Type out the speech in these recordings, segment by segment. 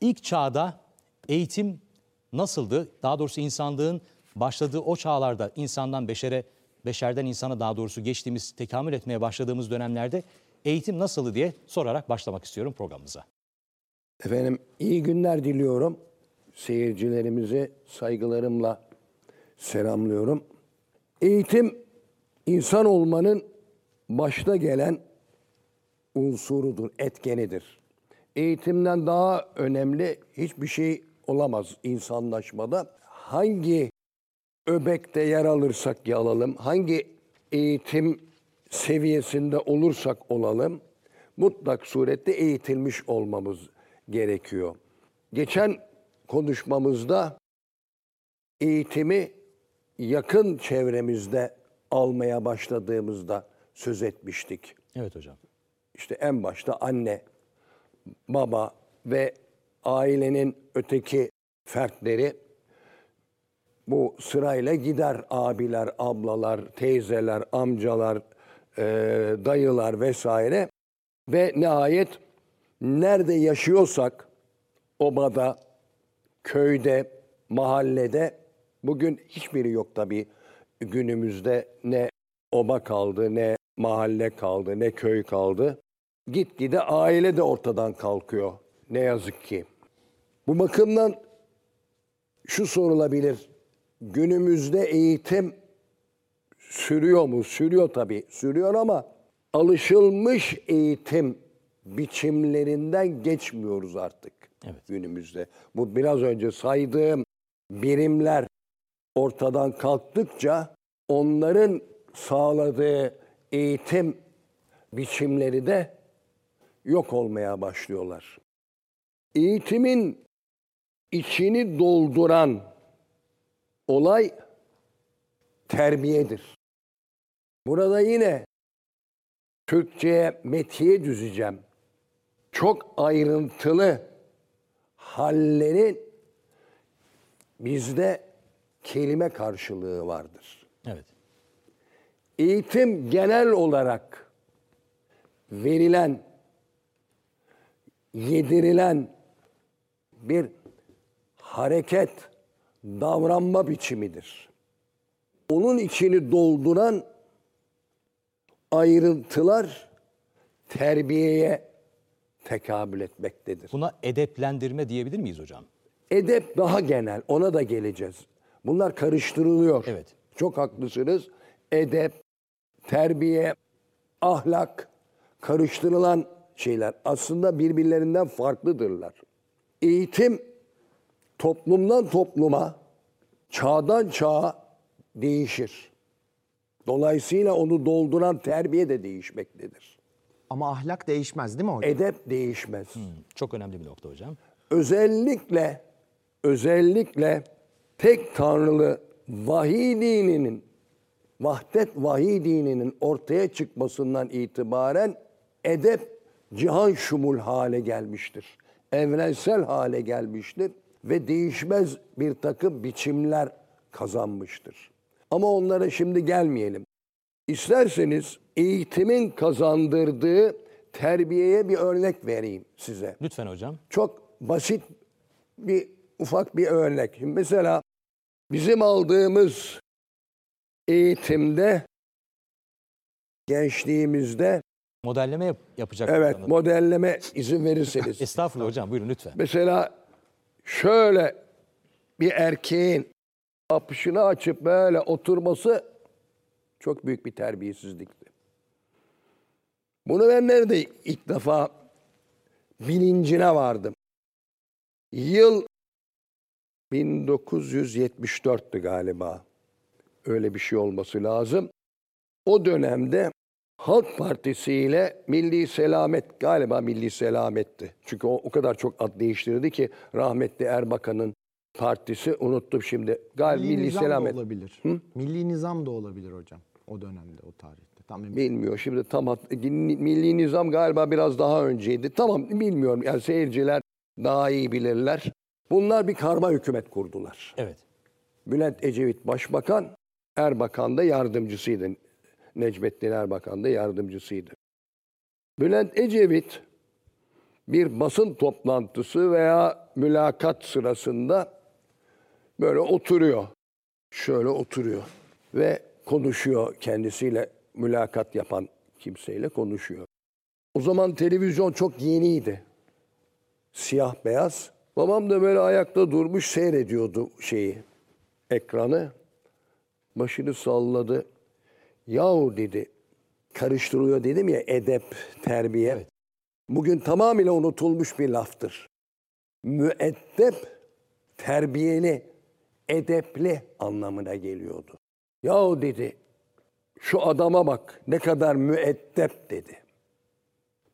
İlk çağda eğitim nasıldı? Daha doğrusu insanlığın başladığı o çağlarda insandan beşere, beşerden insana daha doğrusu geçtiğimiz, tekamül etmeye başladığımız dönemlerde eğitim nasıldı diye sorarak başlamak istiyorum programımıza. Efendim iyi günler diliyorum. Seyircilerimizi saygılarımla selamlıyorum. Eğitim insan olmanın başta gelen unsurudur, etkenidir. Eğitimden daha önemli hiçbir şey olamaz insanlaşmada. Hangi öbekte yer alırsak alalım, hangi eğitim seviyesinde olursak olalım, mutlak surette eğitilmiş olmamız gerekiyor. Geçen konuşmamızda eğitimi yakın çevremizde almaya başladığımızda söz etmiştik. Evet hocam. İşte en başta anne, baba ve ailenin öteki fertleri bu sırayla gider. Abiler, ablalar, teyzeler, amcalar, e, dayılar vesaire. Ve nihayet nerede yaşıyorsak obada, köyde, mahallede bugün hiçbiri yok tabii. Günümüzde ne oba kaldı, ne mahalle kaldı, ne köy kaldı. Gitgide aile de ortadan kalkıyor ne yazık ki. Bu bakımdan şu sorulabilir. Günümüzde eğitim sürüyor mu? Sürüyor tabii. Sürüyor ama alışılmış eğitim biçimlerinden geçmiyoruz artık Evet. günümüzde. Bu biraz önce saydığım birimler ortadan kalktıkça onların sağladığı eğitim biçimleri de yok olmaya başlıyorlar. Eğitimin içini dolduran olay terbiyedir. Burada yine Türkçe'ye metiye düzeceğim. Çok ayrıntılı hallerin bizde kelime karşılığı vardır. Evet. Eğitim genel olarak verilen, yedirilen bir hareket, davranma biçimidir. Onun içini dolduran ayrıntılar terbiyeye tekabül etmektedir. Buna edeplendirme diyebilir miyiz hocam? Edep daha genel, ona da geleceğiz. Bunlar karıştırılıyor. Evet. Çok haklısınız. Edep, terbiye, ahlak karıştırılan şeyler. Aslında birbirlerinden farklıdırlar. Eğitim toplumdan topluma, çağdan çağa değişir. Dolayısıyla onu dolduran terbiye de değişmektedir. Ama ahlak değişmez değil mi hocam? Edep değişmez. Çok önemli bir nokta hocam. özellikle özellikle tek tanrılı vahiy dininin vahdet vahiy dininin ortaya çıkmasından itibaren edep cihan şumul hale gelmiştir. Evrensel hale gelmiştir ve değişmez bir takım biçimler kazanmıştır. Ama onlara şimdi gelmeyelim. İsterseniz eğitimin kazandırdığı terbiyeye bir örnek vereyim size Lütfen hocam. çok basit bir ufak bir örnek. Şimdi mesela bizim aldığımız eğitimde gençliğimizde Modelleme yap- yapacak. evet sanırım. modelleme izin verirseniz. Estağfurullah hocam buyurun lütfen. mesela şöyle bir erkeğin apışını açıp böyle oturması çok büyük bir terbiyesizlikti. Bunu ben nerede ilk defa bilincine vardım. Yıl 1974'tü galiba. Öyle bir şey olması lazım. O dönemde Halk Partisi ile Milli Selamet galiba Milli Selamet'ti. Çünkü o, o kadar çok ad değiştirdi ki rahmetli Erbakan'ın partisi unuttum şimdi. Galiba Milli, Nizam Selamet. da olabilir. Milli Nizam da olabilir hocam. O dönemde, o tarihte. Tam emin Bilmiyor. Şimdi tam hat- Milli Nizam galiba biraz daha önceydi. Tamam bilmiyorum. Yani seyirciler daha iyi bilirler. Bunlar bir karma hükümet kurdular. Evet. Bülent Ecevit başbakan, Erbakan da yardımcısıydı. Necmettin Erbakan da yardımcısıydı. Bülent Ecevit bir basın toplantısı veya mülakat sırasında böyle oturuyor. Şöyle oturuyor ve konuşuyor kendisiyle mülakat yapan kimseyle konuşuyor. O zaman televizyon çok yeniydi. Siyah beyaz. Babam da böyle ayakta durmuş seyrediyordu şeyi, ekranı. Başını salladı. Yahu dedi, karıştırıyor dedim ya edep, terbiye. Bugün tamamıyla unutulmuş bir laftır. Müeddep, terbiyeli, edepli anlamına geliyordu. Yahu dedi, şu adama bak ne kadar müeddep dedi.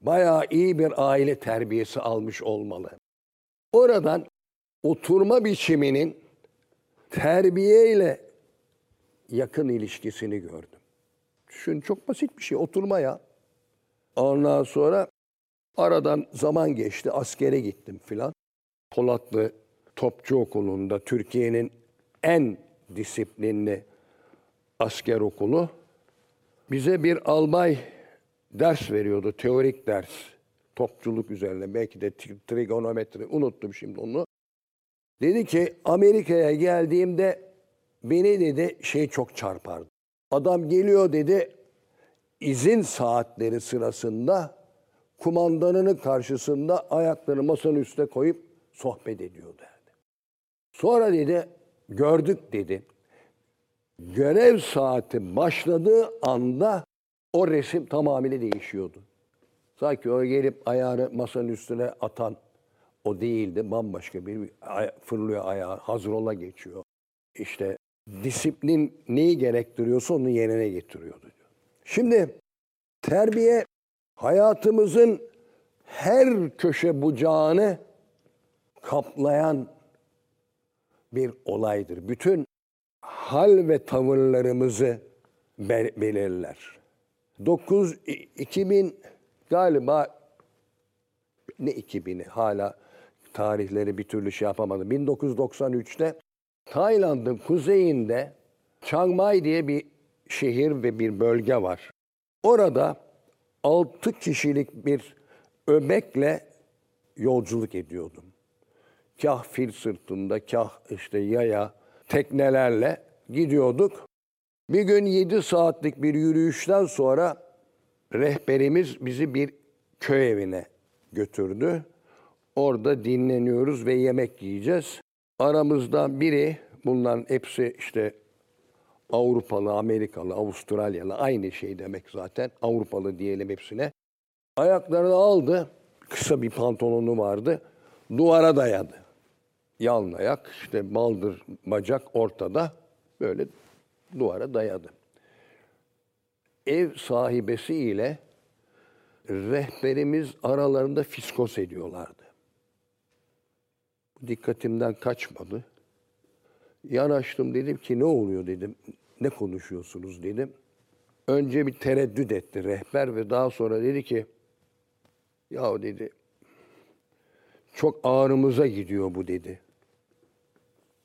Bayağı iyi bir aile terbiyesi almış olmalı. Oradan oturma biçiminin terbiyeyle yakın ilişkisini gördüm. Düşün çok basit bir şey oturma ya. Ondan sonra aradan zaman geçti askere gittim filan. Polatlı Topçu Okulu'nda Türkiye'nin en disiplinli asker okulu. Bize bir albay ders veriyordu, teorik ders. Topçuluk üzerine, belki de tri- trigonometri, unuttum şimdi onu. Dedi ki Amerika'ya geldiğimde beni dedi şey çok çarpardı. Adam geliyor dedi izin saatleri sırasında kumandanının karşısında ayaklarını masanın üstüne koyup sohbet ediyor derdi. Sonra dedi gördük dedi. Görev saati başladığı anda o resim tamamıyla değişiyordu. Sanki o gelip ayağını masanın üstüne atan o değildi. Bambaşka bir ay- fırlıyor ayağı, hazır ola geçiyor. İşte disiplin neyi gerektiriyorsa onu yerine getiriyordu. diyor. Şimdi terbiye hayatımızın her köşe bucağını kaplayan bir olaydır. Bütün hal ve tavırlarımızı be- belirler. 9 i- 2000 galiba ne 2000'i hala tarihleri bir türlü şey yapamadım. 1993'te Tayland'ın kuzeyinde Chiang Mai diye bir şehir ve bir bölge var. Orada 6 kişilik bir öbekle yolculuk ediyordum. Kah fil sırtında, kah işte yaya, teknelerle gidiyorduk. Bir gün 7 saatlik bir yürüyüşten sonra rehberimiz bizi bir köy evine götürdü. Orada dinleniyoruz ve yemek yiyeceğiz. Aramızdan biri, bunların hepsi işte Avrupalı, Amerikalı, Avustralyalı aynı şey demek zaten. Avrupalı diyelim hepsine. Ayaklarını aldı. Kısa bir pantolonu vardı. Duvara dayadı. Yalın ayak, işte baldır, bacak ortada. Böyle duvara dayadı. Ev sahibesi ile rehberimiz aralarında fiskos ediyorlardı. Dikkatimden kaçmadı. Yanaştım dedim ki ne oluyor dedim. Ne konuşuyorsunuz dedim. Önce bir tereddüt etti rehber ve daha sonra dedi ki ya dedi çok ağrımıza gidiyor bu dedi.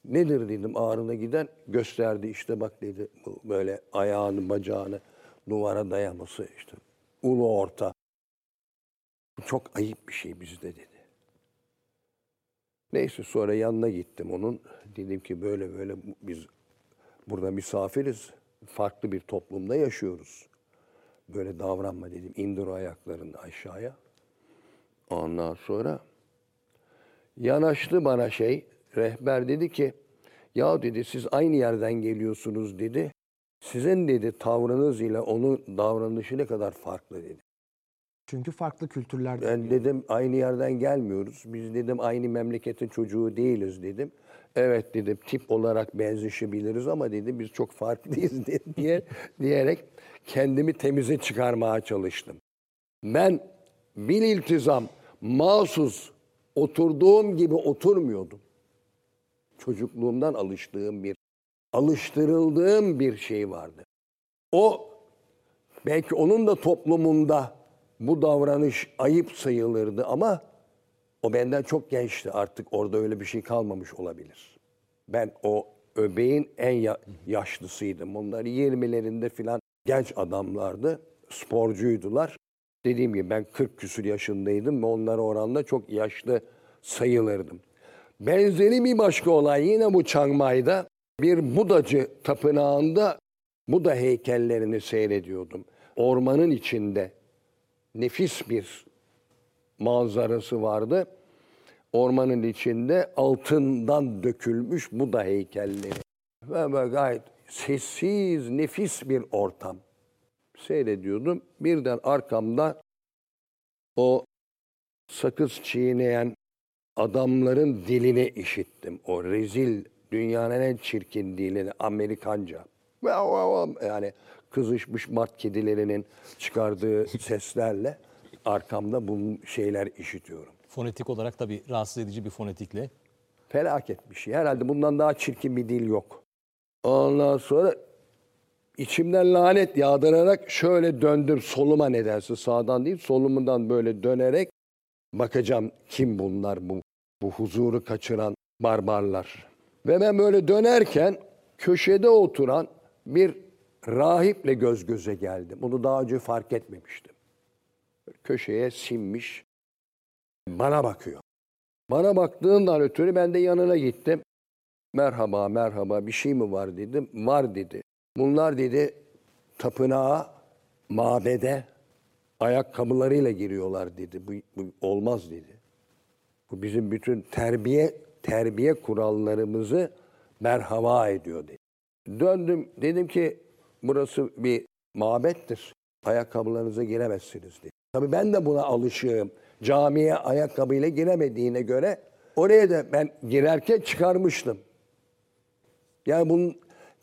Nedir dedim ağrına giden gösterdi işte bak dedi böyle ayağını bacağını duvara dayaması işte ulu orta. Bu çok ayıp bir şey bizde dedi. Neyse sonra yanına gittim onun. Dedim ki böyle böyle biz burada misafiriz. Farklı bir toplumda yaşıyoruz. Böyle davranma dedim. İndir o ayaklarını aşağıya. Ondan sonra yanaştı bana şey. Rehber dedi ki ya dedi siz aynı yerden geliyorsunuz dedi. Sizin dedi tavrınız ile onun davranışı ne kadar farklı dedi. Çünkü farklı kültürler Ben dedim aynı yerden gelmiyoruz. Biz dedim aynı memleketin çocuğu değiliz dedim. Evet dedim tip olarak benzeşebiliriz ama dedi biz çok farklıyız diye diyerek kendimi temize çıkarmaya çalıştım. Ben bil iltizam, mahsus oturduğum gibi oturmuyordum. Çocukluğumdan alıştığım bir, alıştırıldığım bir şey vardı. O belki onun da toplumunda bu davranış ayıp sayılırdı ama o benden çok gençti. Artık orada öyle bir şey kalmamış olabilir. Ben o öbeğin en ya- yaşlısıydım. Onlar 20'lerinde filan genç adamlardı. Sporcuydular. Dediğim gibi ben 40 küsur yaşındaydım ve onlara oranla çok yaşlı sayılırdım. Benzeri bir başka olay yine bu Çangmay'da bir Budacı tapınağında Buda heykellerini seyrediyordum. Ormanın içinde nefis bir manzarası vardı. Ormanın içinde altından dökülmüş Buda heykelleri. Ve böyle gayet sessiz, nefis bir ortam. Seyrediyordum. Birden arkamda o sakız çiğneyen adamların dilini işittim. O rezil, dünyanın en çirkin dilini, Amerikanca. Yani kızışmış mart kedilerinin çıkardığı seslerle arkamda bu şeyler işitiyorum. Fonetik olarak tabii rahatsız edici bir fonetikle. Felaket bir şey. Herhalde bundan daha çirkin bir dil yok. Ondan sonra içimden lanet yağdırarak şöyle döndüm soluma nedense sağdan değil solumundan böyle dönerek bakacağım kim bunlar bu bu huzuru kaçıran barbarlar. Ve ben böyle dönerken köşede oturan bir rahiple göz göze geldim. Bunu daha önce fark etmemiştim. Köşeye sinmiş bana bakıyor. Bana baktığından ötürü ben de yanına gittim. Merhaba merhaba bir şey mi var dedim. Var dedi. Bunlar dedi tapınağa, mabede ayakkabılarıyla giriyorlar dedi. Bu, bu olmaz dedi. Bu bizim bütün terbiye terbiye kurallarımızı merhaba ediyor dedi. Döndüm dedim ki burası bir mabettir. Ayakkabılarınıza giremezsiniz dedi. Tabii ben de buna alışığım. Camiye ayakkabıyla giremediğine göre oraya da ben girerken çıkarmıştım. Yani bunun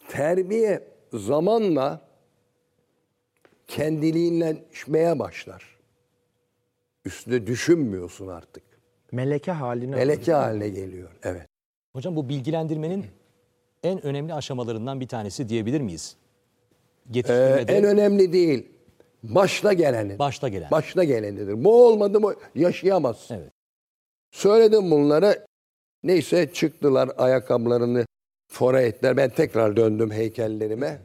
terbiye zamanla kendiliğinleşmeye başlar. Üstüne düşünmüyorsun artık. Meleke haline Meleke haline geliyor. Evet. Hocam bu bilgilendirmenin en önemli aşamalarından bir tanesi diyebilir miyiz? Ee, en önemli değil. Başta geleni. başta gelen. Başta gelenidir. Bu olmadı mı yaşayamaz. Evet. Söyledim bunlara. Neyse çıktılar ayakkabılarını fora ettiler. Ben tekrar döndüm heykellerime.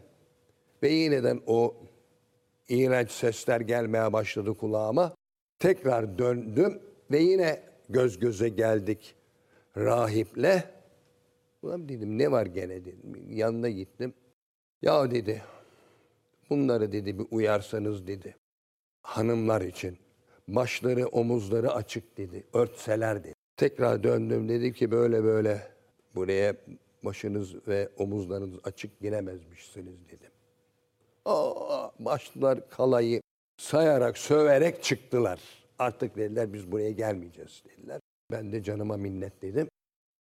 Ve yineden o iğrenç sesler gelmeye başladı kulağıma. Tekrar döndüm ve yine göz göze geldik rahiple. Ulan dedim ne var gene dedim. Yanına gittim. Ya dedi bunları dedi bir uyarsanız dedi. Hanımlar için başları omuzları açık dedi. Örtseler dedi. Tekrar döndüm dedi ki böyle böyle buraya başınız ve omuzlarınız açık giremezmişsiniz dedim. Aa, başlar kalayı sayarak söverek çıktılar. Artık dediler biz buraya gelmeyeceğiz dediler. Ben de canıma minnet dedim.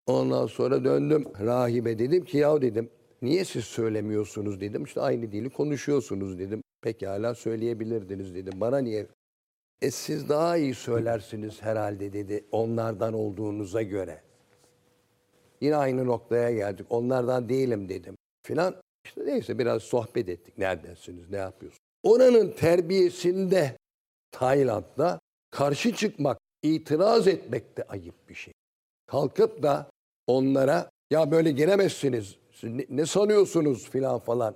Ondan sonra döndüm rahibe dedim ki ya dedim niye siz söylemiyorsunuz dedim. İşte aynı dili konuşuyorsunuz dedim. Pekala söyleyebilirdiniz dedim. Bana niye? E siz daha iyi söylersiniz herhalde dedi onlardan olduğunuza göre. Yine aynı noktaya geldik. Onlardan değilim dedim filan. İşte neyse biraz sohbet ettik. Neredesiniz, ne yapıyorsunuz? Oranın terbiyesinde Tayland'da karşı çıkmak, itiraz etmek de ayıp bir şey. Kalkıp da onlara ya böyle giremezsiniz, ne, ne sanıyorsunuz filan falan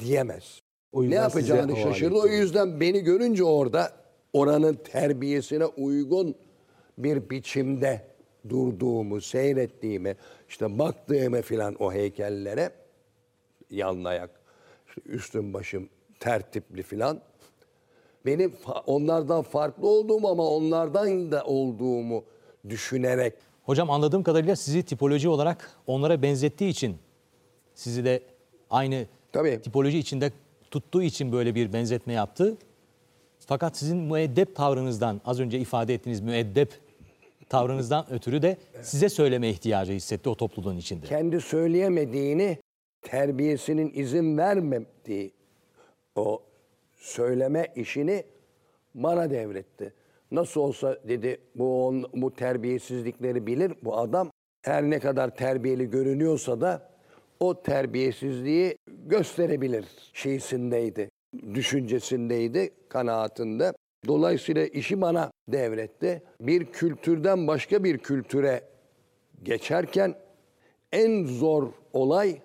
diyemez. O Ne yapacağını şaşırdı. O yüzden beni görünce orada oranın terbiyesine uygun bir biçimde durduğumu, seyrettiğimi, işte baktığımı filan o heykellere yalın ayak, işte üstüm başım tertipli filan. Benim onlardan farklı olduğumu ama onlardan da olduğumu düşünerek Hocam anladığım kadarıyla sizi tipoloji olarak onlara benzettiği için sizi de aynı Tabii. tipoloji içinde tuttuğu için böyle bir benzetme yaptı. Fakat sizin müeddep tavrınızdan az önce ifade ettiğiniz müeddep tavrınızdan ötürü de size söyleme ihtiyacı hissetti o topluluğun içinde. kendi söyleyemediğini terbiyesinin izin vermediği o söyleme işini bana devretti. Nasıl olsa dedi bu on, bu terbiyesizlikleri bilir bu adam. Her ne kadar terbiyeli görünüyorsa da o terbiyesizliği gösterebilir şeysindeydi, düşüncesindeydi, kanaatinde. Dolayısıyla işi bana devretti. Bir kültürden başka bir kültüre geçerken en zor olay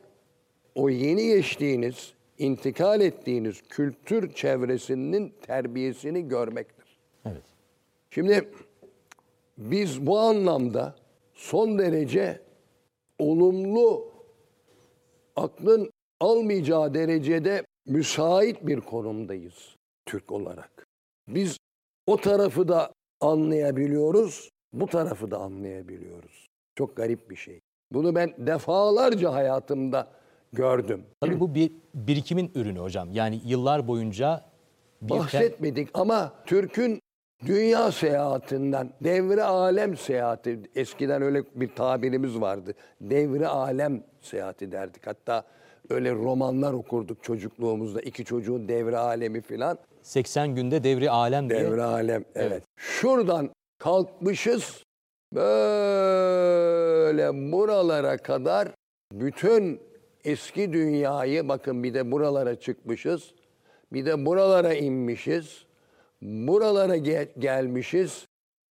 o yeni geçtiğiniz intikal ettiğiniz kültür çevresinin terbiyesini görmektir. Evet. Şimdi biz bu anlamda son derece olumlu aklın almayacağı derecede müsait bir konumdayız Türk olarak. Biz o tarafı da anlayabiliyoruz, bu tarafı da anlayabiliyoruz. Çok garip bir şey. Bunu ben defalarca hayatımda gördüm. Tabii bu bir birikimin ürünü hocam. Yani yıllar boyunca bir Bahsetmedik ama Türk'ün dünya seyahatinden, devre alem seyahati, eskiden öyle bir tabirimiz vardı. Devre alem seyahati derdik. Hatta öyle romanlar okurduk çocukluğumuzda. iki çocuğun devre alemi filan. 80 günde devri alem diye. Devre alem, evet. Şuradan kalkmışız, böyle buralara kadar bütün eski dünyayı, bakın bir de buralara çıkmışız, bir de buralara inmişiz, buralara ge- gelmişiz.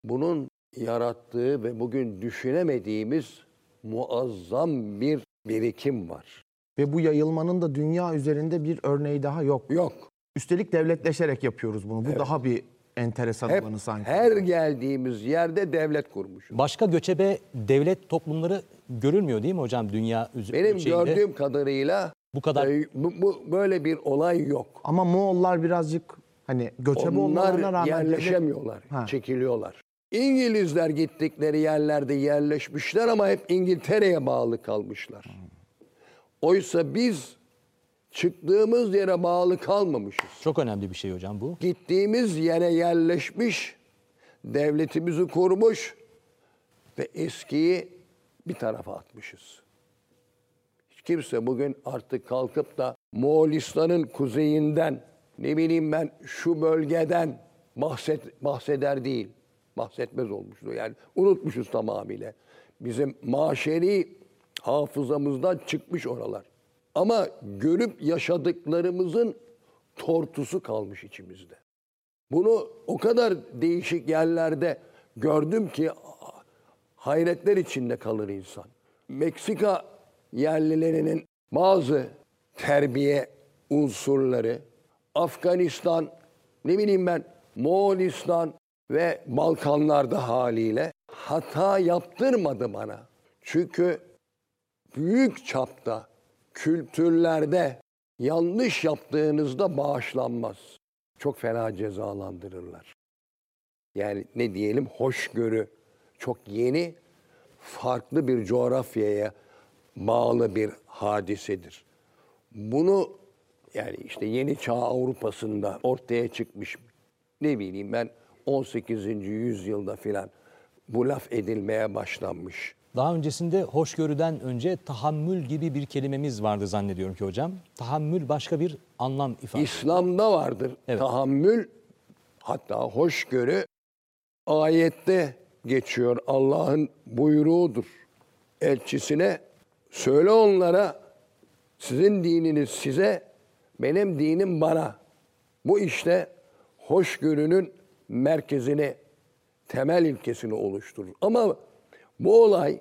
Bunun yarattığı ve bugün düşünemediğimiz muazzam bir birikim var. Ve bu yayılmanın da dünya üzerinde bir örneği daha yok. Yok. Üstelik devletleşerek yapıyoruz bunu. Bu daha bir enteresan Hep olanı sanki. her geldiğimiz yerde devlet kurmuşuz. Başka göçebe devlet toplumları görülmüyor değil mi hocam dünya üz- Benim şeyinde? gördüğüm kadarıyla Bu kadar- e, bu, bu- böyle bir olay yok. Ama Moğollar birazcık hani göçebe olmalarına Onlar rağmen yerleşemiyorlar, Ha. çekiliyorlar. İngilizler gittikleri yerlerde yerleşmişler ama hep İngiltere'ye bağlı kalmışlar. Oysa biz çıktığımız yere bağlı kalmamışız. Çok önemli bir şey hocam bu. Gittiğimiz yere yerleşmiş, devletimizi kurmuş ve eskiyi bir tarafa atmışız. Hiç kimse bugün artık kalkıp da Moğolistan'ın kuzeyinden, ne bileyim ben şu bölgeden bahset, bahseder değil. Bahsetmez olmuştu. Yani unutmuşuz tamamıyla. Bizim maşeri hafızamızdan çıkmış oralar. Ama görüp yaşadıklarımızın tortusu kalmış içimizde. Bunu o kadar değişik yerlerde gördüm ki hayretler içinde kalır insan. Meksika yerlilerinin bazı terbiye unsurları, Afganistan, ne bileyim ben, Moğolistan ve Balkanlarda haliyle hata yaptırmadı bana. Çünkü büyük çapta kültürlerde yanlış yaptığınızda bağışlanmaz. Çok fena cezalandırırlar. Yani ne diyelim hoşgörü çok yeni, farklı bir coğrafyaya bağlı bir hadisedir. Bunu yani işte yeni çağ Avrupa'sında ortaya çıkmış ne bileyim ben 18. yüzyılda filan bu laf edilmeye başlanmış. Daha öncesinde hoşgörüden önce tahammül gibi bir kelimemiz vardı zannediyorum ki hocam. Tahammül başka bir anlam ifade. İslam'da vardır Evet. tahammül hatta hoşgörü ayette geçiyor. Allah'ın buyruğudur. Elçisine söyle onlara sizin dininiz size, benim dinim bana. Bu işte hoşgörünün merkezini, temel ilkesini oluşturur. Ama bu olay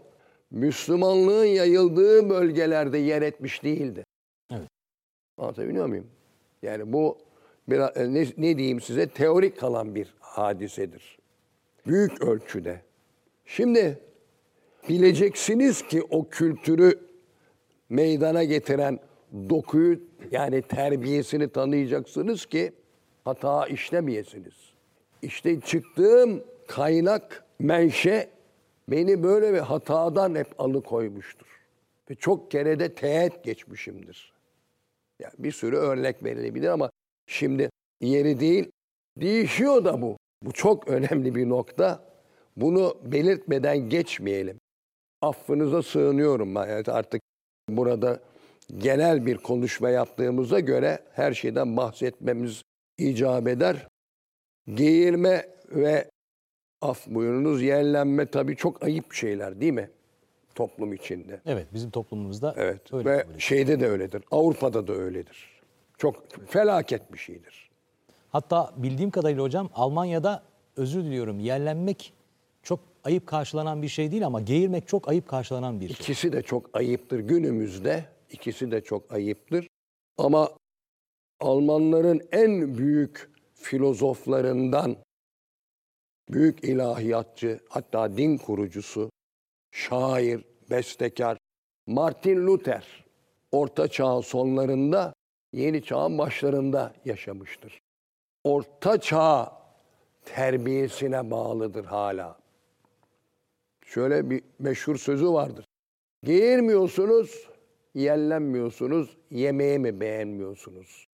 Müslümanlığın yayıldığı bölgelerde yer etmiş değildi. Evet. Anlatabiliyor muyum? Yani bu biraz, e, ne, ne diyeyim size teorik kalan bir hadisedir. Büyük ölçüde. Şimdi bileceksiniz ki o kültürü meydana getiren dokuyu yani terbiyesini tanıyacaksınız ki hata işlemeyesiniz. İşte çıktığım kaynak, menşe beni böyle bir hatadan hep alıkoymuştur. Ve çok kere de teğet geçmişimdir. Yani bir sürü örnek verilebilir ama şimdi yeri değil. Değişiyor da bu. Bu çok önemli bir nokta. Bunu belirtmeden geçmeyelim. Affınıza sığınıyorum ben. Yani artık burada genel bir konuşma yaptığımıza göre her şeyden bahsetmemiz icap eder. Geğirme ve af buyurunuz yerlenme tabii çok ayıp şeyler değil mi? Toplum içinde. Evet bizim toplumumuzda Evet öyle ve şeyde de öyledir. Avrupa'da da öyledir. Çok felaket bir şeydir. Hatta bildiğim kadarıyla hocam Almanya'da özür diliyorum yerlenmek çok ayıp karşılanan bir şey değil ama geğirmek çok ayıp karşılanan bir şey. İkisi de çok ayıptır günümüzde. İkisi de çok ayıptır. Ama Almanların en büyük filozoflarından, büyük ilahiyatçı, hatta din kurucusu, şair, bestekar Martin Luther Orta Çağ sonlarında, Yeni Çağ'ın başlarında yaşamıştır. Orta Çağ terbiyesine bağlıdır hala. Şöyle bir meşhur sözü vardır. Giyirmiyorsunuz, yellenmiyorsunuz, yemeği mi beğenmiyorsunuz?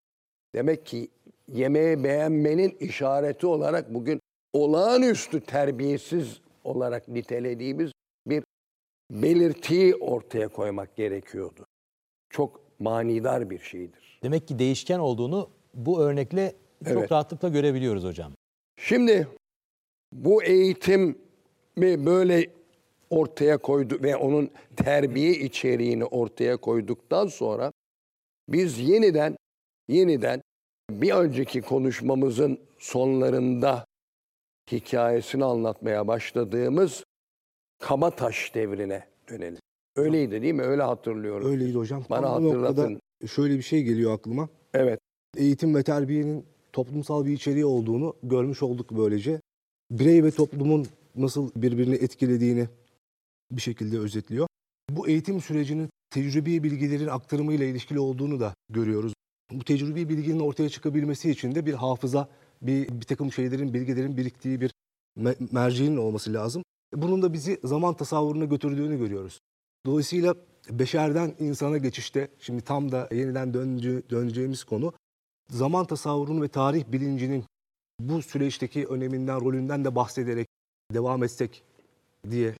Demek ki yemeği beğenmenin işareti olarak bugün olağanüstü terbiyesiz olarak nitelediğimiz bir belirtiyi ortaya koymak gerekiyordu. Çok manidar bir şeydir. Demek ki değişken olduğunu bu örnekle çok Evet. rahatlıkla görebiliyoruz hocam. Şimdi bu eğitimi böyle ortaya koydu ve onun terbiye içeriğini ortaya koyduktan sonra biz yeniden yeniden bir önceki konuşmamızın sonlarında hikayesini anlatmaya başladığımız Kabataş devrine dönelim. Öyleydi değil mi? Öyle hatırlıyorum. Öyleydi hocam. Bana Tam hatırlatın. şöyle bir şey geliyor aklıma. Evet. Eğitim ve terbiyenin toplumsal bir içeriği olduğunu görmüş olduk böylece. Birey ve toplumun nasıl birbirini etkilediğini bir şekilde özetliyor. Bu eğitim sürecinin tecrübi bilgilerin aktarımıyla ilişkili olduğunu da görüyoruz. Bu tecrübi bilginin ortaya çıkabilmesi için de bir hafıza, bir, bir takım şeylerin, bilgilerin biriktiği bir me- merceğin olması lazım. Bunun da bizi zaman tasavvuruna götürdüğünü görüyoruz. Dolayısıyla beşerden insana geçişte, şimdi tam da yeniden dönce, döneceğimiz konu, zaman tasavvurunun ve tarih bilincinin bu süreçteki öneminden, rolünden de bahsederek devam etsek diye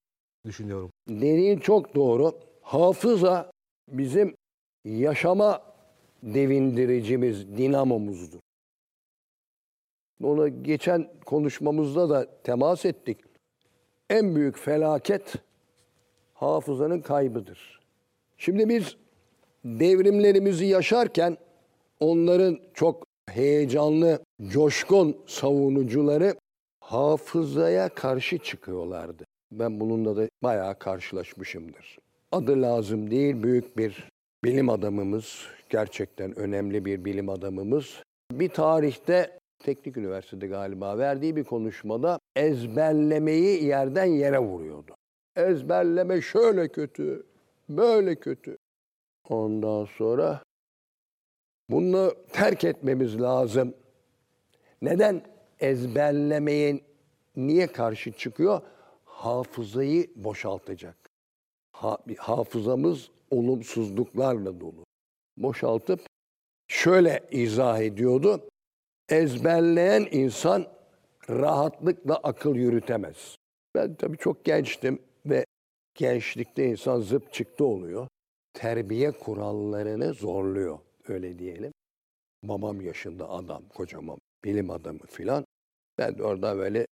düşünüyorum. Dediğin çok doğru. Hafıza bizim yaşama devindiricimiz, dinamomuzdur. Ona geçen konuşmamızda da temas ettik. En büyük felaket hafızanın kaybıdır. Şimdi biz devrimlerimizi yaşarken onların çok heyecanlı, coşkun savunucuları hafızaya karşı çıkıyorlardı. Ben bununla da bayağı karşılaşmışımdır. Adı lazım değil büyük bir bilim adamımız, gerçekten önemli bir bilim adamımız. Bir tarihte Teknik Üniversitede galiba verdiği bir konuşmada ezberlemeyi yerden yere vuruyordu. Ezberleme şöyle kötü, böyle kötü. Ondan sonra bunu terk etmemiz lazım. Neden ezberlemeye niye karşı çıkıyor? Hafızayı boşaltacak. Ha- hafızamız olumsuzluklarla dolu. Boşaltıp şöyle izah ediyordu. Ezberleyen insan rahatlıkla akıl yürütemez. Ben tabii çok gençtim ve gençlikte insan zıp çıktı oluyor. Terbiye kurallarını zorluyor öyle diyelim. Babam yaşında adam, kocaman bilim adamı filan. Ben de orada böyle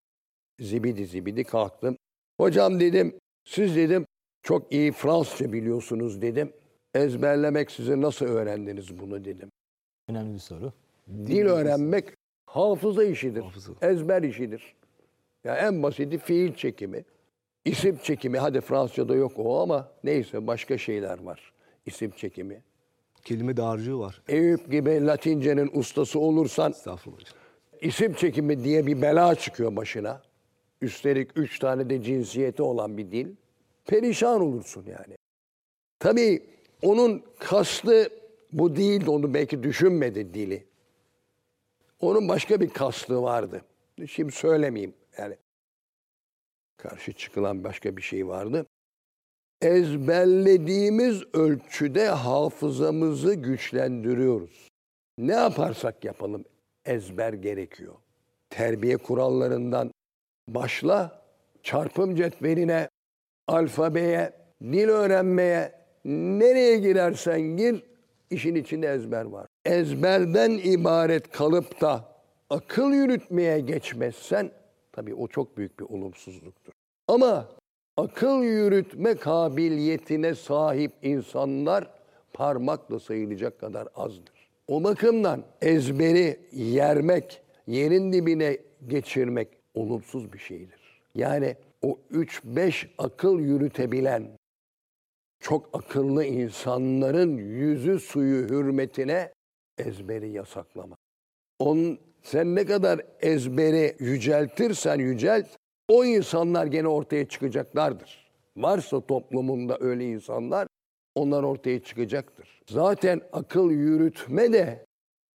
zibidi zibidi kalktım. Hocam dedim, siz dedim çok iyi Fransızca biliyorsunuz dedim. Ezberlemek size nasıl öğrendiniz bunu dedim. Önemli bir soru. Dil öğrenmek hafıza işidir. Hafıza. Ezber işidir. Ya en basiti fiil çekimi. isim çekimi. Hadi Fransızca'da yok o ama neyse başka şeyler var. İsim çekimi. Kelime dağarcığı var. Eyüp gibi Latince'nin ustası olursan isim çekimi diye bir bela çıkıyor başına. Üstelik üç tane de cinsiyeti olan bir dil. Perişan olursun yani. Tabii onun kastı bu değildi. Onu belki düşünmedi dili. Onun başka bir kastı vardı. Şimdi söylemeyeyim. Yani karşı çıkılan başka bir şey vardı. Ezberlediğimiz ölçüde hafızamızı güçlendiriyoruz. Ne yaparsak yapalım ezber gerekiyor. Terbiye kurallarından başla çarpım cetveline, alfabeye, dil öğrenmeye, nereye girersen gir işin içinde ezber var. Ezberden ibaret kalıp da akıl yürütmeye geçmezsen tabii o çok büyük bir olumsuzluktur. Ama akıl yürütme kabiliyetine sahip insanlar parmakla sayılacak kadar azdır. O bakımdan ezberi yermek, yerin dibine geçirmek olumsuz bir şeydir. Yani o 3-5 akıl yürütebilen çok akıllı insanların yüzü suyu hürmetine ezberi yasaklama. Onun, sen ne kadar ezberi yüceltirsen yücelt, o insanlar gene ortaya çıkacaklardır. Varsa toplumunda öyle insanlar, onlar ortaya çıkacaktır. Zaten akıl yürütme de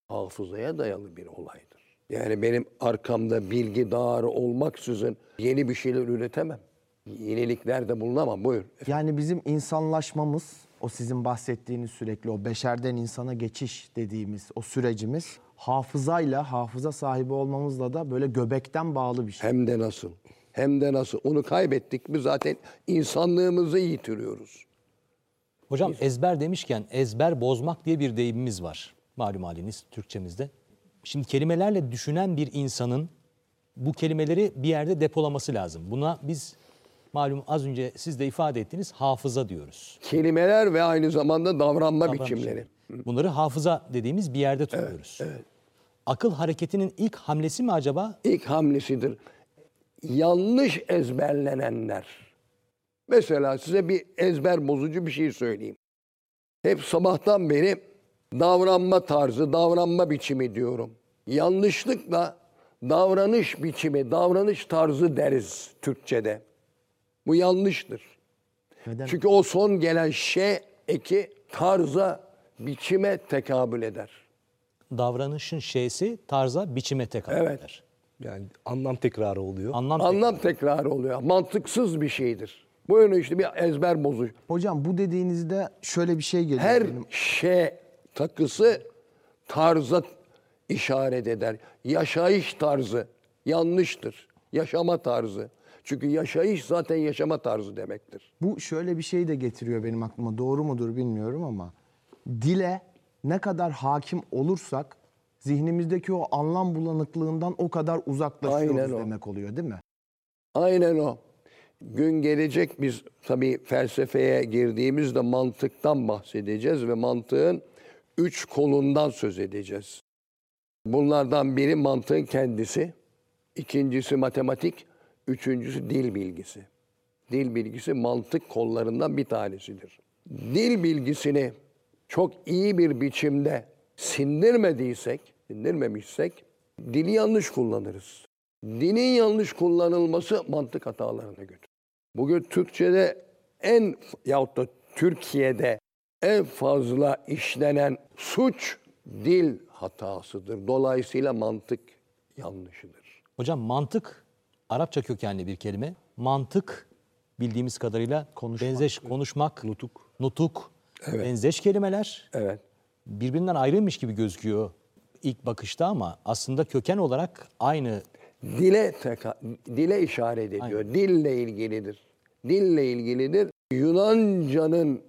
hafızaya dayalı bir olaydır. Yani benim arkamda bilgi dağarı olmaksızın yeni bir şeyler üretemem. Yeniliklerde bulunamam. Buyur. Yani bizim insanlaşmamız, o sizin bahsettiğiniz sürekli o beşerden insana geçiş dediğimiz o sürecimiz hafızayla, hafıza sahibi olmamızla da böyle göbekten bağlı bir şey. Hem de nasıl? Hem de nasıl? Onu kaybettik mi zaten insanlığımızı yitiriyoruz. Hocam ezber demişken ezber bozmak diye bir deyimimiz var. Malum haliniz Türkçemizde. Şimdi kelimelerle düşünen bir insanın bu kelimeleri bir yerde depolaması lazım. Buna biz malum az önce siz de ifade ettiğiniz hafıza diyoruz. Kelimeler ve aynı zamanda davranma Davranış biçimleri. biçimleri. Bunları hafıza dediğimiz bir yerde tutuyoruz. Akıl hareketinin ilk hamlesi mi acaba? İlk hamlesidir. Yanlış ezberlenenler. Mesela size bir ezber bozucu bir şey söyleyeyim. Hep sabahtan beri davranma tarzı, davranma biçimi diyorum. Yanlışlıkla davranış biçimi, davranış tarzı deriz Türkçe'de. Bu yanlıştır. Neden? Çünkü o son gelen şey eki tarza, biçime tekabül eder. Davranışın şeysi tarza, biçime tekabül Evet. eder. Yani anlam tekrarı oluyor. Anlam, Anlam tekrarı oluyor. Mantıksız bir şeydir. Bu yönü işte bir ezber bozucu. Hocam bu dediğinizde şöyle bir şey geliyor. Her benim. şey takısı tarza işaret eder. Yaşayış tarzı yanlıştır. Yaşama tarzı. Çünkü yaşayış zaten yaşama tarzı demektir. Bu şöyle bir şey de getiriyor benim aklıma. Doğru mudur bilmiyorum ama dile ne kadar hakim olursak zihnimizdeki o anlam bulanıklığından o kadar uzaklaşıyoruz Aynen o. demek oluyor değil mi? Aynen o. Gün gelecek biz tabii felsefeye girdiğimizde mantıktan bahsedeceğiz ve mantığın üç kolundan söz edeceğiz. Bunlardan biri mantığın kendisi, ikincisi matematik, üçüncüsü dil bilgisi. Dil bilgisi mantık kollarından bir tanesidir. Dil bilgisini çok iyi bir biçimde sindirmediysek, sindirmemişsek dili yanlış kullanırız. Dinin yanlış kullanılması mantık hatalarına götürür. Bugün Türkçe'de en yahut da Türkiye'de en fazla işlenen suç dil hatasıdır. Dolayısıyla mantık yanlışıdır. Hocam mantık Arapça kökenli bir kelime. Mantık bildiğimiz kadarıyla benzeş konuşmak, nutuk, nutuk benzeş kelimeler. Evet. Birbirinden ayrıymış gibi gözüküyor ilk bakışta ama aslında köken olarak aynı. Dile teka- dile işaret ediyor. Dille ilgilidir. Dille ilgilidir. Yunanca'nın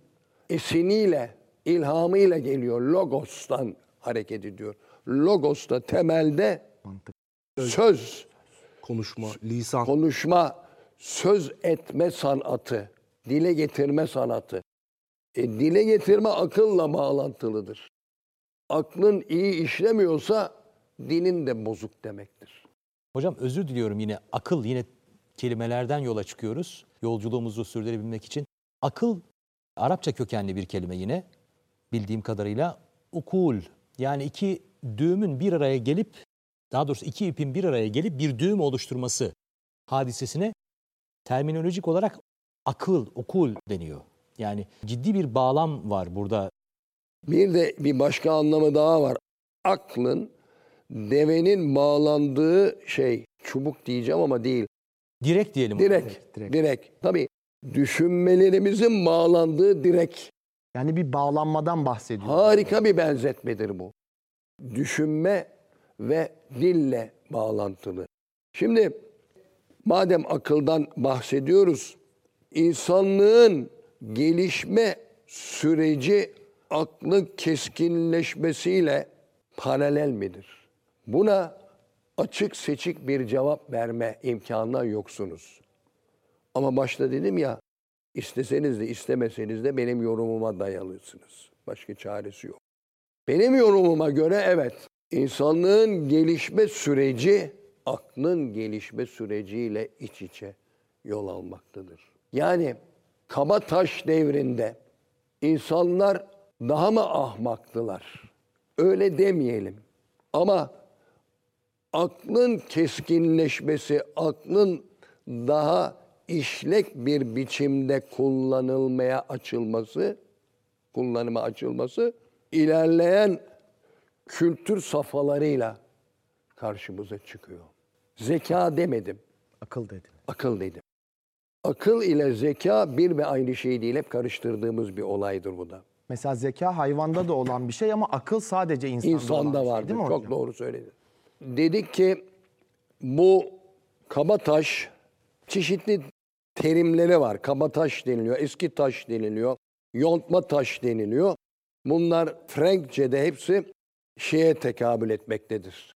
esiniyle, ilhamıyla geliyor. Logos'tan hareket ediyor. Logos da temelde söz, Konuşma, lisan. konuşma, söz etme sanatı, dile getirme sanatı. E, dile getirme akılla bağlantılıdır. Aklın iyi işlemiyorsa dilin de bozuk demektir. Hocam özür diliyorum yine akıl yine kelimelerden yola çıkıyoruz. Yolculuğumuzu sürdürebilmek için. Akıl Arapça kökenli bir kelime yine bildiğim kadarıyla ukul yani iki düğümün bir araya gelip daha doğrusu iki ipin bir araya gelip bir düğüm oluşturması hadisesine terminolojik olarak akıl, okul deniyor. Yani ciddi bir bağlam var burada. Bir de bir başka anlamı daha var. Aklın devenin bağlandığı şey, çubuk diyeceğim ama değil. Direkt diyelim. Direk, direkt. direk. Tabii düşünmelerimizin bağlandığı direk. Yani bir bağlanmadan bahsediyor. Harika bir benzetmedir bu. Düşünme ve dille bağlantılı. Şimdi madem akıldan bahsediyoruz, insanlığın gelişme süreci aklın keskinleşmesiyle paralel midir? Buna açık seçik bir cevap verme imkanından yoksunuz. Ama başta dedim ya, isteseniz de istemeseniz de benim yorumuma dayalısınız. Başka çaresi yok. Benim yorumuma göre evet, insanlığın gelişme süreci aklın gelişme süreciyle iç içe yol almaktadır. Yani kaba taş devrinde insanlar daha mı ahmaktılar? öyle demeyelim. Ama aklın keskinleşmesi, aklın daha işlek bir biçimde kullanılmaya açılması, kullanıma açılması ilerleyen kültür safhalarıyla karşımıza çıkıyor. Zeka demedim, Akıl dedi. akıl dedim. Akıl ile zeka bir ve aynı şey değil, hep karıştırdığımız bir olaydır bu da. Mesela zeka hayvanda da olan bir şey ama akıl sadece insanda, olan İnsanda şey, vardır. değil mi Çok hocam? doğru söyledin. Dedik ki bu kabataş çeşitli terimleri var. Kabataş deniliyor, eski taş deniliyor, yontma taş deniliyor. Bunlar Frenkçe'de hepsi şeye tekabül etmektedir.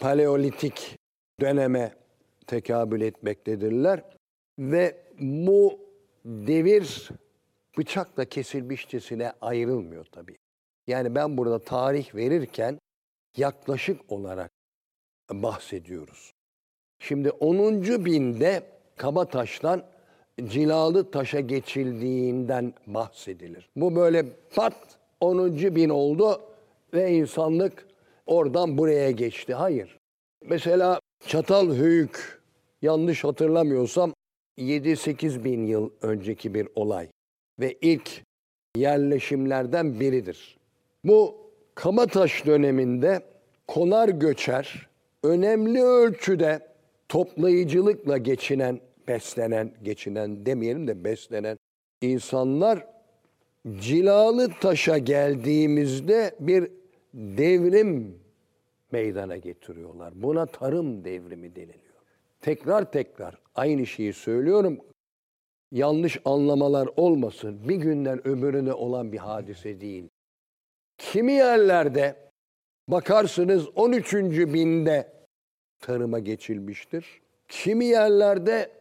Paleolitik döneme tekabül etmektedirler. Ve bu devir bıçakla kesilmişçesine ayrılmıyor tabii. Yani ben burada tarih verirken yaklaşık olarak bahsediyoruz. Şimdi 10. binde Kabataş'tan cilalı taşa geçildiğinden bahsedilir. Bu böyle pat 10. bin oldu ve insanlık oradan buraya geçti. Hayır. Mesela Çatalhöyük yanlış hatırlamıyorsam 7-8 bin yıl önceki bir olay ve ilk yerleşimlerden biridir. Bu Kabataş döneminde konar göçer önemli ölçüde toplayıcılıkla geçinen, beslenen, geçinen demeyelim de beslenen insanlar cilalı taşa geldiğimizde bir devrim meydana getiriyorlar. Buna tarım devrimi deniliyor. Tekrar tekrar aynı şeyi söylüyorum yanlış anlamalar olmasın. Bir günden öbürüne olan bir hadise değil. Kimi yerlerde bakarsınız 13. binde tarıma geçilmiştir. Kimi yerlerde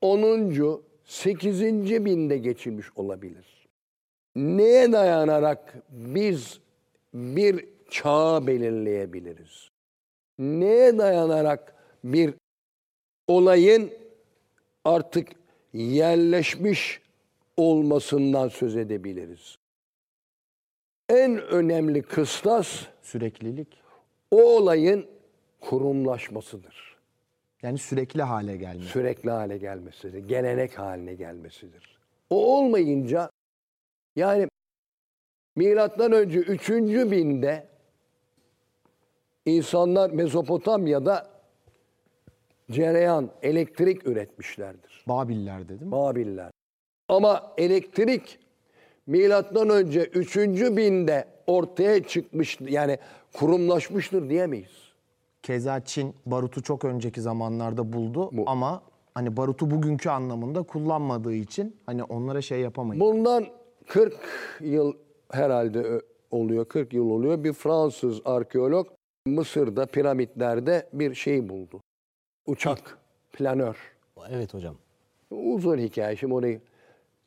10. 8. binde geçilmiş olabilir. Neye dayanarak biz bir çağı belirleyebiliriz? Neye dayanarak bir olayın artık yerleşmiş olmasından söz edebiliriz. En önemli kıstas Süreklilik. o olayın kurumlaşmasıdır. Yani sürekli hale gelme. Sürekli hale gelmesidir. Gelenek haline gelmesidir. O olmayınca yani milattan önce 3. binde insanlar Mezopotamya'da cereyan, elektrik üretmişlerdir. Babillerde değil mi? Babiller. Ama elektrik milattan önce 3. binde ortaya çıkmış yani kurumlaşmıştır diyemeyiz. Keza Çin barutu çok önceki zamanlarda buldu Bu- ama hani barutu bugünkü anlamında kullanmadığı için hani onlara şey yapamayız. Bundan 40 yıl herhalde oluyor, 40 yıl oluyor. Bir Fransız arkeolog Mısır'da piramitlerde bir şey buldu. Uçak, planör. Evet hocam. Uzun hikaye şimdi orayı.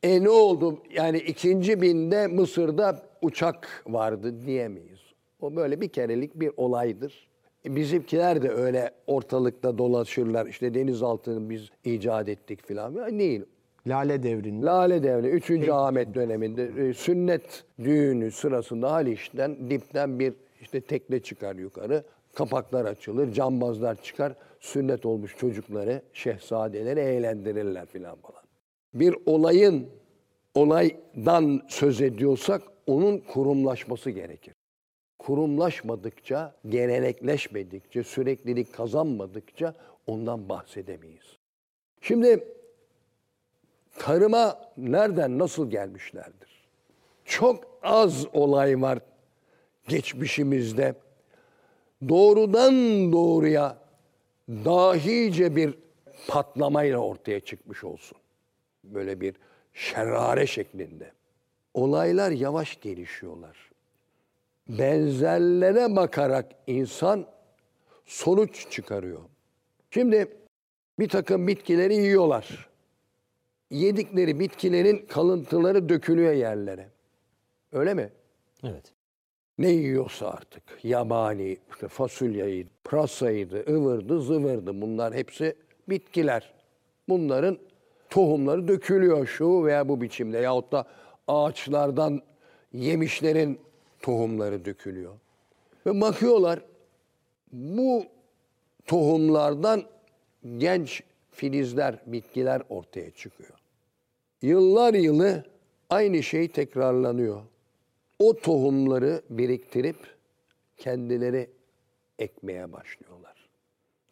E ne oldu? Yani ikinci binde Mısır'da uçak vardı diyemeyiz. O böyle bir kerelik bir olaydır. E, Bizimkiler de öyle ortalıkta dolaşırlar. İşte denizaltını biz icat ettik filan. Ya değil. Lale devrinde Lale Devri 3. Ahmet döneminde e, sünnet düğünü sırasında Haliç'ten dipten bir işte tekne çıkar yukarı. Kapaklar açılır, cambazlar çıkar. Sünnet olmuş çocukları, şehzadeleri eğlendirirler filan falan. Bir olayın olaydan söz ediyorsak onun kurumlaşması gerekir. Kurumlaşmadıkça, gelenekleşmedikçe, süreklilik kazanmadıkça ondan bahsedemeyiz. Şimdi tarıma nereden nasıl gelmişlerdir? Çok az olay var geçmişimizde. Doğrudan doğruya dahice bir patlamayla ortaya çıkmış olsun. Böyle bir şerare şeklinde. Olaylar yavaş gelişiyorlar. Benzerlere bakarak insan sonuç çıkarıyor. Şimdi bir takım bitkileri yiyorlar yedikleri bitkilerin kalıntıları dökülüyor yerlere. Öyle mi? Evet. Ne yiyorsa artık. Yabani, işte fasulyaydı, pırasaydı, ıvırdı, zıvırdı. Bunlar hepsi bitkiler. Bunların tohumları dökülüyor şu veya bu biçimde. Yahut da ağaçlardan yemişlerin tohumları dökülüyor. Ve bakıyorlar bu tohumlardan genç filizler, bitkiler ortaya çıkıyor. Yıllar yılı aynı şey tekrarlanıyor. O tohumları biriktirip kendileri ekmeye başlıyorlar.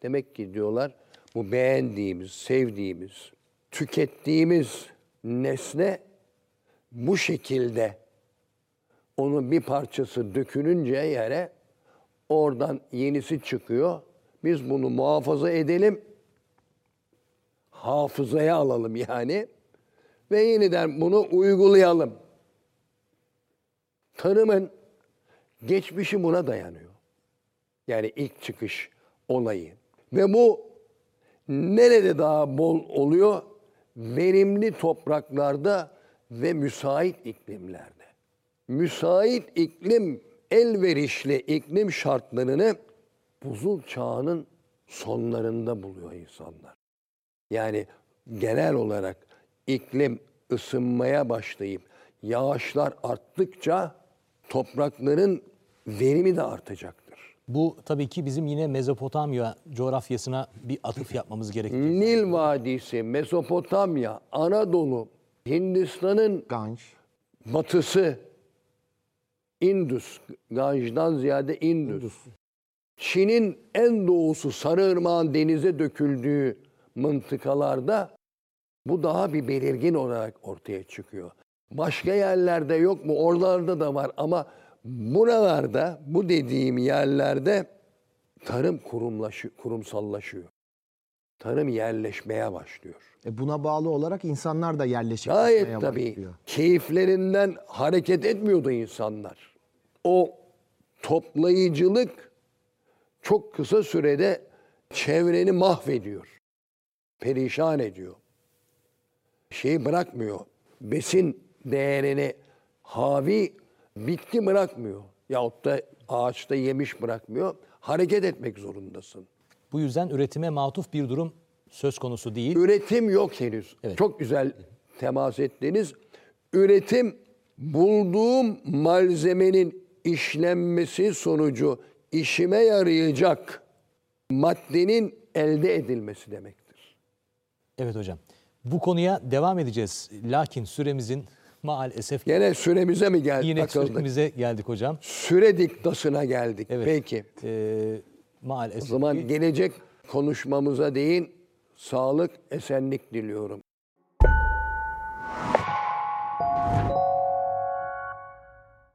Demek ki diyorlar bu beğendiğimiz, sevdiğimiz, tükettiğimiz nesne bu şekilde onun bir parçası dökülünce yere oradan yenisi çıkıyor. Biz bunu muhafaza edelim. Hafızaya alalım yani. Ve yeniden bunu uygulayalım. Tarımın geçmişi buna dayanıyor. Yani ilk çıkış olayı. Ve bu nerede daha bol oluyor? Verimli topraklarda ve müsait iklimlerde. Müsait iklim, elverişli iklim şartlarını buzul çağının sonlarında buluyor insanlar. Yani genel olarak iklim ısınmaya başlayıp yağışlar arttıkça toprakların verimi de artacaktır. Bu tabii ki bizim yine Mezopotamya coğrafyasına bir atıf yapmamız gerekiyor. Nil Vadisi, Mezopotamya, Anadolu, Hindistan'ın Ganj. batısı, Indus, Ganj'dan ziyade Indus. Çin'in en doğusu Sarıırmak'ın denize döküldüğü mıntıkalarda bu daha bir belirgin olarak ortaya çıkıyor. Başka yerlerde yok mu? Oralarda da var ama buralarda, bu dediğim yerlerde tarım kurumlaşı, kurumsallaşıyor. Tarım yerleşmeye başlıyor. E buna bağlı olarak insanlar da yerleşik Gayet yapmaya tabii başlıyor. keyiflerinden hareket etmiyordu insanlar. O toplayıcılık çok kısa sürede çevreni mahvediyor. Perişan ediyor. Şeyi bırakmıyor. Besin değerini havi bitki bırakmıyor. Yahut da ağaçta yemiş bırakmıyor. Hareket etmek zorundasın. Bu yüzden üretime matuf bir durum söz konusu değil. Üretim yok henüz. Evet. Çok güzel temas ettiniz. Üretim bulduğum malzemenin işlenmesi sonucu işime yarayacak maddenin elde edilmesi demektir. Evet hocam. Bu konuya devam edeceğiz. Lakin süremizin maalesef Gene süremize mi geldik? yine takıldık? süremize geldik hocam. Süre diktasına geldik. Evet. Peki. Ee, O maalesef. zaman ki- gelecek konuşmamıza değin sağlık, esenlik diliyorum.